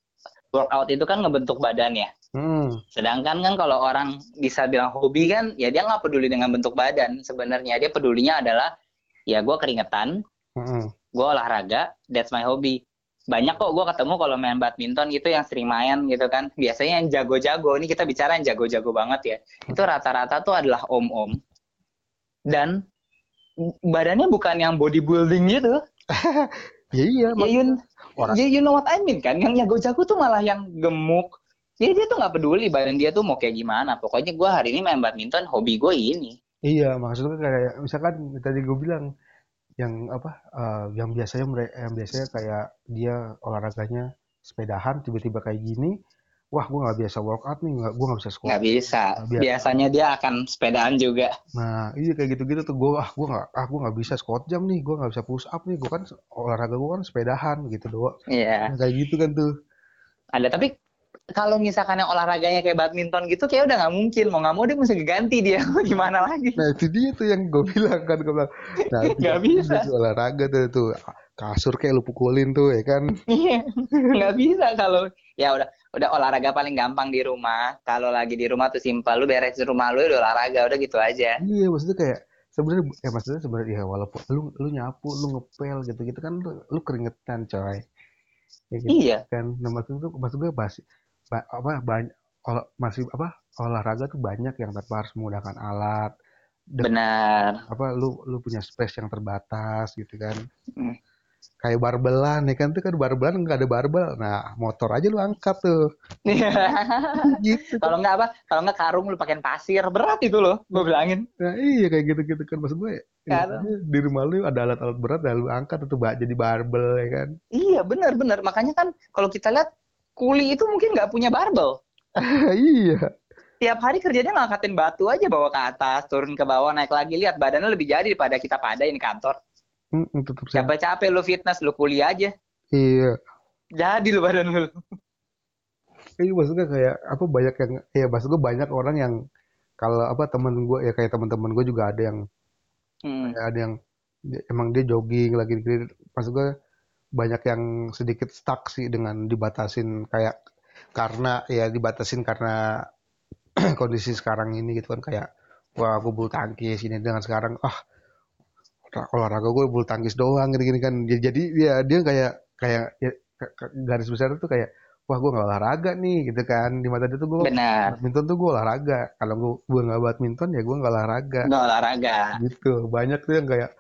workout itu kan ngebentuk badan ya. Hmm. Sedangkan kan kalau orang bisa bilang hobi kan, ya dia nggak peduli dengan bentuk badan. Sebenarnya dia pedulinya adalah ya gue keringetan, hmm. gue olahraga, that's my hobby. Banyak kok gue ketemu kalau main badminton gitu yang sering main gitu kan. Biasanya yang jago-jago, ini kita bicara yang jago-jago banget ya. Itu rata-rata tuh adalah om-om. Dan badannya bukan yang bodybuilding gitu. ya iya. Ya you, orang. ya you know what I mean kan. Yang jago-jago tuh malah yang gemuk. Jadi dia tuh nggak peduli badan dia tuh mau kayak gimana. Pokoknya gue hari ini main badminton, hobi gue ini. Iya, maksudnya kayak misalkan tadi gue bilang yang apa, uh, yang biasanya yang biasanya kayak dia olahraganya sepedahan, tiba-tiba kayak gini, wah gue nggak biasa workout nih nggak gue nggak bisa sekolah nggak bisa. Biasa. biasanya dia akan sepedaan juga. Nah iya kayak gitu gitu tuh gue ah gue nggak ah gue nggak bisa squat jam nih gue nggak bisa push up nih. Gue kan olahraga gue kan sepedahan gitu doang iya. Yeah. kayak gitu kan tuh. Ada tapi kalau misalkan yang olahraganya kayak badminton gitu kayak udah nggak mungkin. Mau nggak mau dia mesti ganti dia. Gimana lagi? Nah itu dia tuh yang gue bilang kan gue bilang nah, nggak bisa. olahraga tuh tuh kasur kayak lu pukulin tuh ya kan? Iya. Nggak bisa kalau ya udah udah olahraga paling gampang di rumah. Kalau lagi di rumah tuh simpel lu beres di rumah lu udah olahraga udah gitu aja. Iya maksudnya kayak sebenarnya ya maksudnya sebenarnya ya walaupun lu lu nyapu lu ngepel gitu gitu kan lu, lu keringetan coy. Ya gitu iya. kan. Nah maksudnya tuh maksudnya masih ba, apa banyak ol, masih apa olahraga tuh banyak yang tanpa harus menggunakan alat. Benar. apa lu lu punya space yang terbatas gitu kan. Hmm kayak barbelan ya kan? Tuh kan barbelan nggak ada barbel. Nah motor aja lu angkat tuh. Gitu. Kalau nggak apa kalau nggak karung lu pakai pasir. Berat itu loh gue bilangin. Nah iya kayak gitu gitu kan. Maksud gue ya, di rumah lu ada alat-alat berat dan lu angkat itu jadi barbel ya kan? Iya benar benar. Makanya kan kalau kita lihat kuli itu mungkin nggak punya barbel. Iya. Tiap hari kerjanya ngangkatin batu aja bawa ke atas turun ke bawah naik lagi. Lihat badannya lebih jadi daripada kita pada ini kantor Hmm, Capek-capek lu fitness, lu kuliah aja. Iya. Jadi lu badan lu. Iya maksudnya kayak apa banyak yang ya maksud gue banyak orang yang kalau apa temen gue ya kayak teman-teman gue juga ada yang hmm. kayak ada yang emang dia jogging lagi. Maksud gue banyak yang sedikit stuck sih dengan dibatasin kayak karena ya dibatasin karena kondisi sekarang ini gitu kan kayak wah aku bulu tangkis ini dengan sekarang ah oh, olahraga gue bulu tangkis doang gini-gini kan. Jadi ya dia kayak kayak ya, garis besar itu kayak wah gue nggak olahraga nih gitu kan. Di mata dia tuh gue benar. Badminton tuh gue olahraga. Kalau gue gue nggak badminton ya gue nggak olahraga. Nggak olahraga. Gitu. Banyak tuh yang kayak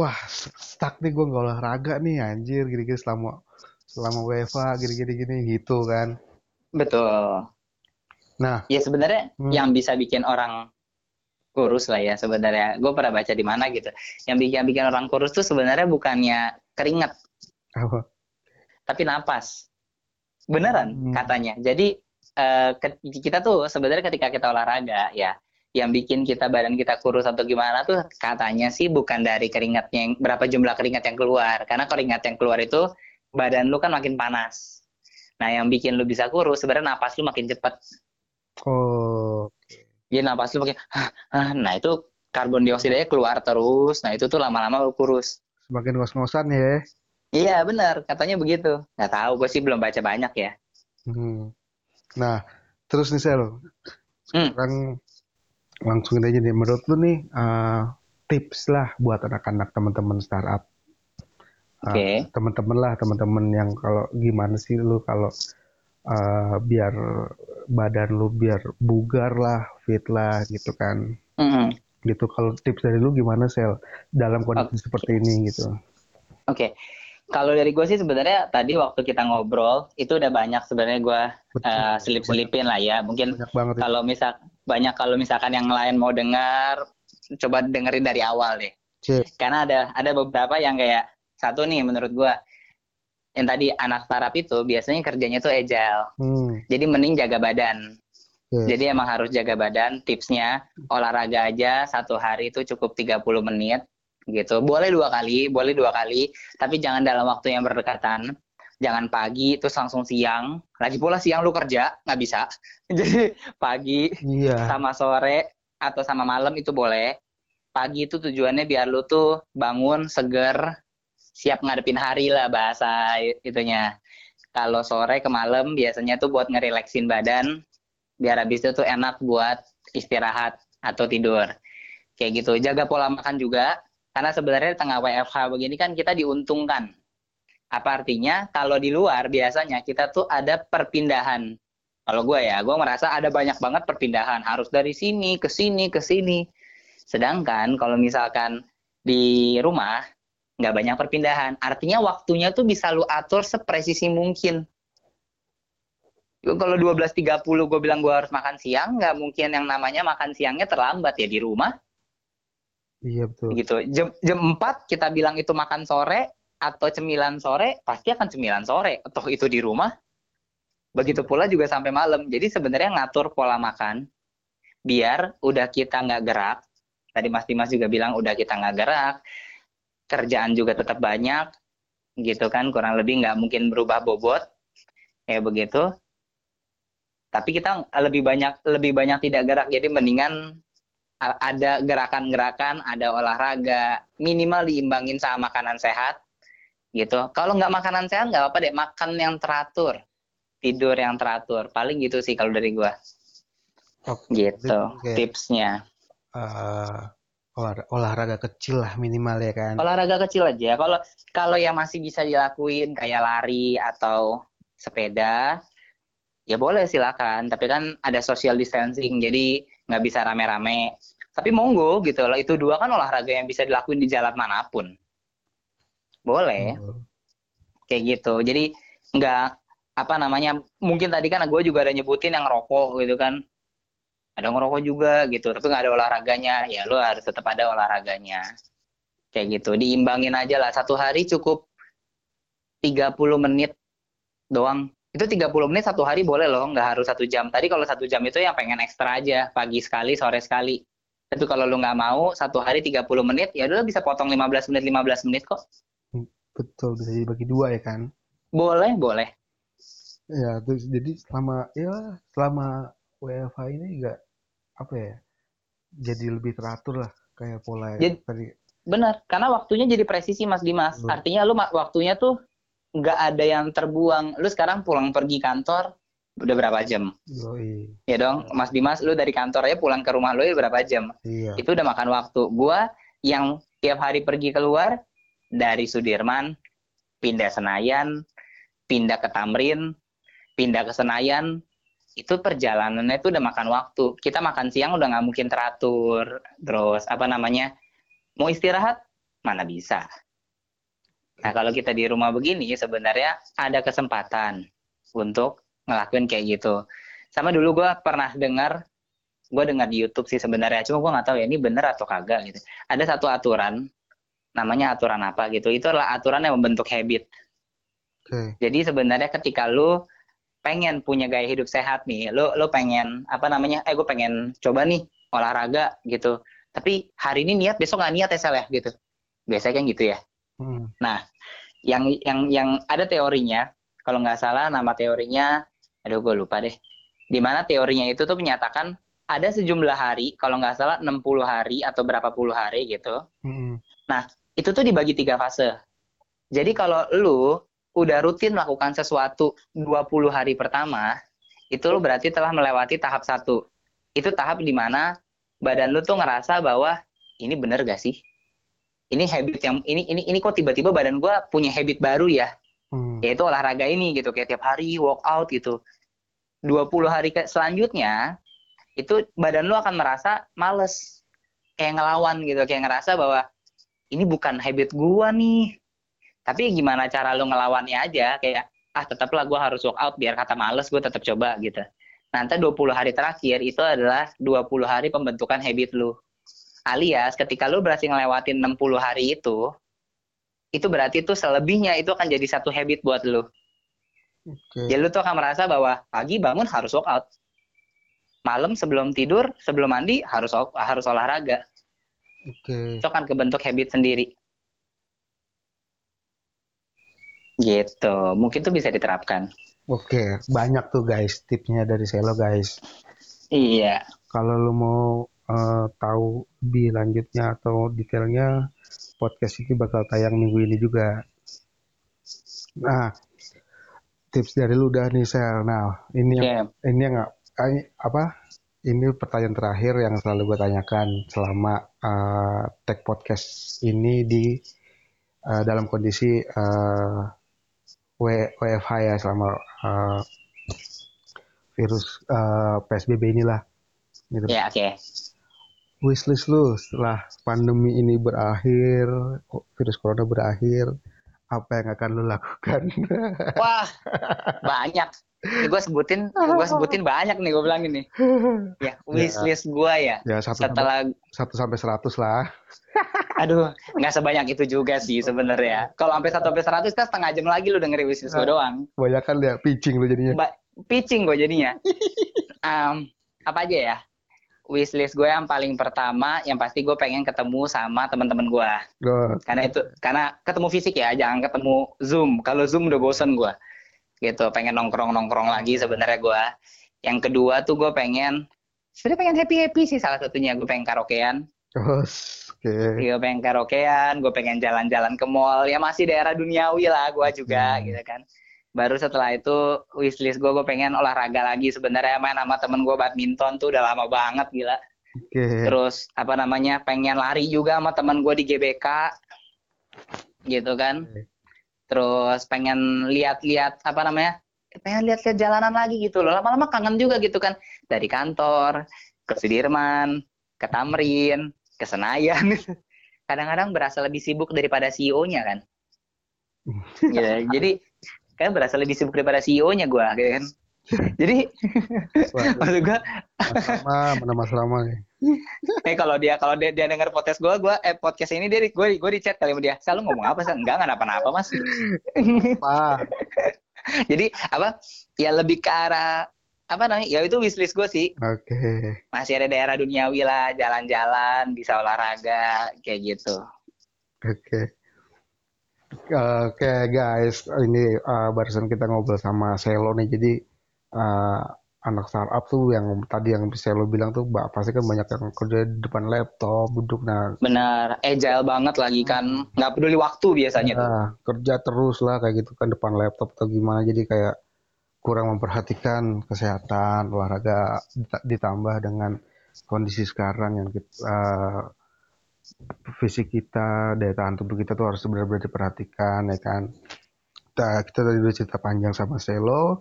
wah stuck nih gue nggak olahraga nih anjir gini-gini selama selama WFA gini-gini gini gitu kan. Betul. Nah. Ya sebenarnya hmm. yang bisa bikin orang kurus lah ya sebenarnya. Gue pernah baca di mana gitu. Yang bikin bikin orang kurus tuh sebenarnya bukannya keringat, oh. tapi napas. Beneran hmm. katanya. Jadi uh, kita tuh sebenarnya ketika kita olahraga ya, yang bikin kita badan kita kurus atau gimana tuh katanya sih bukan dari keringatnya yang berapa jumlah keringat yang keluar. Karena keringat yang keluar itu badan lu kan makin panas. Nah, yang bikin lu bisa kurus sebenarnya napas lu makin cepat. Oh. Jadi napas lu pakai nah itu karbon dioksidanya keluar terus. Nah itu tuh lama-lama lu kurus. Semakin ngos-ngosan ya. Iya benar, katanya begitu. Nggak tahu, gue sih belum baca banyak ya. Hmm. Nah, terus nih Sel, hmm. sekarang langsung aja nih. Menurut lu nih uh, tips lah buat anak-anak teman-teman startup. Oke. Okay. Uh, teman-teman lah, teman-teman yang kalau gimana sih lu kalau uh, biar badan lu biar bugar lah, fit lah gitu kan. Mm -hmm. Gitu kalau tips dari lu gimana sel dalam kondisi okay. seperti ini gitu. Oke. Okay. Kalau dari gue sih sebenarnya tadi waktu kita ngobrol itu udah banyak sebenarnya gue uh, selip-selipin lah ya. Mungkin kalau misal banyak kalau misalkan yang lain mau dengar, coba dengerin dari awal deh. Cik. Karena ada ada beberapa yang kayak satu nih menurut gue yang tadi anak startup itu biasanya kerjanya tuh agile. Hmm. Jadi mending jaga badan. Yeah. Jadi emang harus jaga badan. Tipsnya olahraga aja satu hari itu cukup 30 menit gitu. Boleh dua kali, boleh dua kali, tapi jangan dalam waktu yang berdekatan. Jangan pagi terus langsung siang. Lagi pula siang lu kerja nggak bisa. Jadi pagi yeah. sama sore atau sama malam itu boleh. Pagi itu tujuannya biar lu tuh bangun seger, siap ngadepin hari lah bahasa itunya. Kalau sore ke malam biasanya tuh buat ngerileksin badan, biar habis itu tuh enak buat istirahat atau tidur. Kayak gitu. Jaga pola makan juga, karena sebenarnya di tengah WFH begini kan kita diuntungkan. Apa artinya? Kalau di luar biasanya kita tuh ada perpindahan. Kalau gue ya, gue merasa ada banyak banget perpindahan. Harus dari sini, ke sini, ke sini. Sedangkan kalau misalkan di rumah, nggak banyak perpindahan. Artinya waktunya tuh bisa lu atur sepresisi mungkin. Kalau 12.30 gue bilang gue harus makan siang, nggak mungkin yang namanya makan siangnya terlambat ya di rumah Iya betul. Gitu. Jam jam 4 kita bilang itu makan sore atau cemilan sore, pasti akan cemilan sore. Atau itu di rumah. Begitu pula juga sampai malam. Jadi sebenarnya ngatur pola makan biar udah kita nggak gerak. Tadi Mas Dimas juga bilang udah kita nggak gerak, kerjaan juga tetap banyak, gitu kan? Kurang lebih nggak mungkin berubah bobot, kayak begitu. Tapi kita lebih banyak lebih banyak tidak gerak, jadi mendingan ada gerakan-gerakan, ada olahraga, minimal diimbangin sama makanan sehat, gitu. Kalau nggak makanan sehat nggak apa-apa deh, makan yang teratur, tidur yang teratur, paling gitu sih kalau dari gua. Oke, gitu, okay. tipsnya. Uh, olahraga, olahraga kecil lah minimal ya kan. Olahraga kecil aja. Kalau kalau yang masih bisa dilakuin kayak lari atau sepeda, ya boleh silakan. Tapi kan ada social distancing, jadi nggak bisa rame-rame. Tapi monggo gitu loh, itu dua kan olahraga yang bisa dilakuin di jalan mana pun. Boleh. Hmm. Kayak gitu. Jadi nggak apa namanya, mungkin tadi kan gue juga ada nyebutin yang rokok gitu kan. Ada ngerokok juga gitu, tapi nggak ada olahraganya. Ya lo harus tetap ada olahraganya. Kayak gitu. Diimbangin aja lah. Satu hari cukup 30 menit doang itu 30 menit satu hari boleh loh, nggak harus satu jam. Tadi kalau satu jam itu yang pengen ekstra aja, pagi sekali, sore sekali. Tapi kalau lu nggak mau, satu hari 30 menit, ya udah bisa potong 15 menit, 15 menit kok. Betul, bisa dibagi dua ya kan? Boleh, boleh. Ya, terus jadi selama, ya selama WFH ini nggak, apa ya, jadi lebih teratur lah, kayak pola jadi, tadi. Benar, karena waktunya jadi presisi Mas Dimas. Betul. Artinya lu waktunya tuh nggak ada yang terbuang. Lu sekarang pulang pergi kantor udah berapa jam? Yoi. Ya dong, Mas Dimas, lu dari kantor aja pulang ke rumah lu ya berapa jam? Iya. Itu udah makan waktu. Gua yang tiap hari pergi keluar dari Sudirman, pindah Senayan, pindah ke Tamrin, pindah ke Senayan, itu perjalanannya itu udah makan waktu. Kita makan siang udah nggak mungkin teratur. Terus apa namanya? Mau istirahat? Mana bisa. Nah, kalau kita di rumah begini sebenarnya ada kesempatan untuk ngelakuin kayak gitu. Sama dulu gue pernah dengar, gue dengar di YouTube sih sebenarnya, cuma gue nggak tahu ya ini bener atau kagak gitu. Ada satu aturan, namanya aturan apa gitu. Itu adalah aturan yang membentuk habit. Okay. Jadi sebenarnya ketika lu pengen punya gaya hidup sehat nih, lu lu pengen apa namanya? Eh gue pengen coba nih olahraga gitu. Tapi hari ini niat, besok nggak niat ya Sel ya gitu. Biasanya kan gitu ya. Hmm. Nah, yang yang yang ada teorinya, kalau nggak salah nama teorinya, aduh gue lupa deh. Di mana teorinya itu tuh menyatakan ada sejumlah hari, kalau nggak salah 60 hari atau berapa puluh hari gitu. Hmm. Nah, itu tuh dibagi tiga fase. Jadi kalau lu udah rutin melakukan sesuatu 20 hari pertama, itu lu berarti telah melewati tahap satu. Itu tahap di mana badan lu tuh ngerasa bahwa ini bener gak sih? ini habit yang ini ini ini kok tiba-tiba badan gue punya habit baru ya hmm. yaitu olahraga ini gitu kayak tiap hari workout gitu 20 hari ke selanjutnya itu badan lu akan merasa males kayak ngelawan gitu kayak ngerasa bahwa ini bukan habit gua nih tapi gimana cara lu ngelawannya aja kayak ah tetaplah gua harus workout biar kata males gue tetap coba gitu nanti 20 hari terakhir itu adalah 20 hari pembentukan habit lu Alias ketika lu berhasil ngelewatin 60 hari itu, itu berarti tuh selebihnya itu akan jadi satu habit buat lu. Okay. Jadi lu tuh akan merasa bahwa pagi bangun harus workout. Malam sebelum tidur, sebelum mandi harus harus olahraga. Okay. Itu akan kebentuk habit sendiri. Gitu. Mungkin tuh bisa diterapkan. Oke, banyak tuh guys tipsnya dari Selo guys. Iya. Kalau lu mau uh, tahu lebih lanjutnya atau detailnya podcast ini bakal tayang minggu ini juga. Nah, tips dari lu udah nih Sel. Nah, ini yang yeah. ini yang apa? Ini pertanyaan terakhir yang selalu gue tanyakan selama uh, tag podcast ini di uh, dalam kondisi uh, WFH ya selama uh, virus uh, PSBB inilah. Gitu. Ya, yeah, oke. Okay wishlist lu setelah pandemi ini berakhir, virus corona berakhir, apa yang akan lu lakukan? Wah, banyak. Gue sebutin, gue sebutin banyak nih gue bilang ini. Ya, wishlist ya, gue ya. Ya satu setelah satu sampai seratus lah. Aduh, nggak sebanyak itu juga sih sebenarnya. Kalau sampai satu sampai seratus kan setengah jam lagi lu dengerin wishlist gue doang. Banyak kan ya pitching lu jadinya. Ba pitching gue jadinya. um, apa aja ya? wishlist gue yang paling pertama yang pasti gue pengen ketemu sama teman-teman gue oh. karena itu karena ketemu fisik ya jangan ketemu zoom kalau zoom udah bosen gue gitu pengen nongkrong nongkrong lagi sebenarnya gue yang kedua tuh gue pengen sebenarnya pengen happy happy sih salah satunya gue pengen karaokean oh, Okay. Gue pengen karaokean, gue pengen jalan-jalan ke mall, ya masih daerah duniawi lah gue juga hmm. gitu kan baru setelah itu wishlist gue gue pengen olahraga lagi sebenarnya main sama temen gue badminton tuh udah lama banget gila okay. terus apa namanya pengen lari juga sama temen gue di GBK gitu kan okay. Terus pengen lihat-lihat apa namanya pengen lihat-lihat jalanan lagi gitu loh. Lama-lama kangen juga gitu kan. Dari kantor ke Sudirman ke Tamrin ke Senayan. Kadang-kadang berasa lebih sibuk daripada CEO-nya kan. Ya, jadi kan berasa lebih sibuk daripada CEO-nya gue gitu kan jadi maksud gue sama mana mas Rama nih? Eh kalau dia kalau dia, dia dengar podcast gue gue eh podcast ini dia gue gue di chat kali sama dia. Selalu ngomong apa sih enggak nggak apa-apa mas. Apa? Jadi apa? Ya lebih ke arah apa namanya? Ya itu wishlist gue sih. Oke. Okay. masih ada daerah duniawi lah jalan-jalan bisa olahraga kayak gitu. Oke. Okay. Oke okay, guys, ini uh, barusan kita ngobrol sama Selo nih. Jadi uh, anak startup tuh yang tadi yang Selo bilang tuh, mbak pasti kan banyak yang kerja di depan laptop, duduk nah. Benar, agile banget lagi kan, nggak peduli waktu biasanya nah, tuh. Kerja terus lah kayak gitu kan depan laptop atau gimana. Jadi kayak kurang memperhatikan kesehatan, olahraga ditambah dengan kondisi sekarang yang kita, uh, fisik kita, daya tahan tubuh kita tuh harus benar-benar diperhatikan ya kan. Kita, kita tadi udah cerita panjang sama Selo.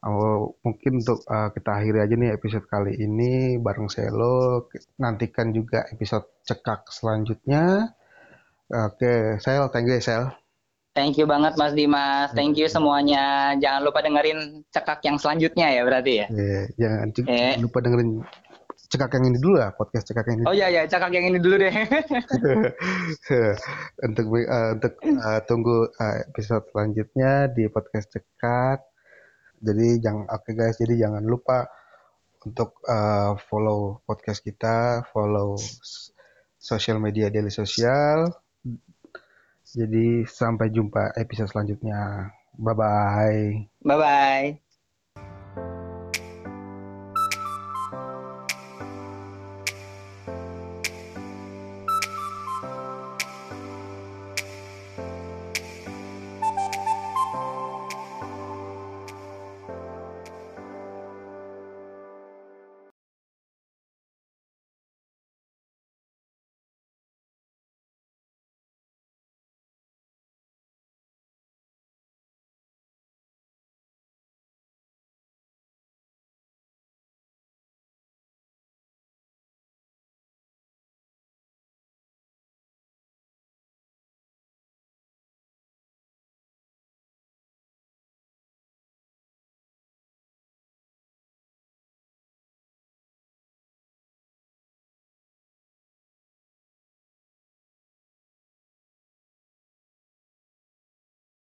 Uh, mungkin untuk uh, kita akhiri aja nih episode kali ini bareng Selo. Nantikan juga episode cekak selanjutnya. Oke, okay, Sel, thank you Sel. Thank you banget Mas Dimas. Thank you semuanya. Jangan lupa dengerin cekak yang selanjutnya ya berarti ya. Yeah, jangan eh. lupa dengerin cekak yang ini dulu lah podcast cekak yang ini. Oh iya ya cekak yang ini dulu deh. untuk uh, untuk uh, tunggu uh, episode selanjutnya di podcast cekak. Jadi jangan oke okay guys, jadi jangan lupa untuk uh, follow podcast kita, follow sosial media Daily Sosial. Jadi sampai jumpa episode selanjutnya. Bye bye. Bye bye.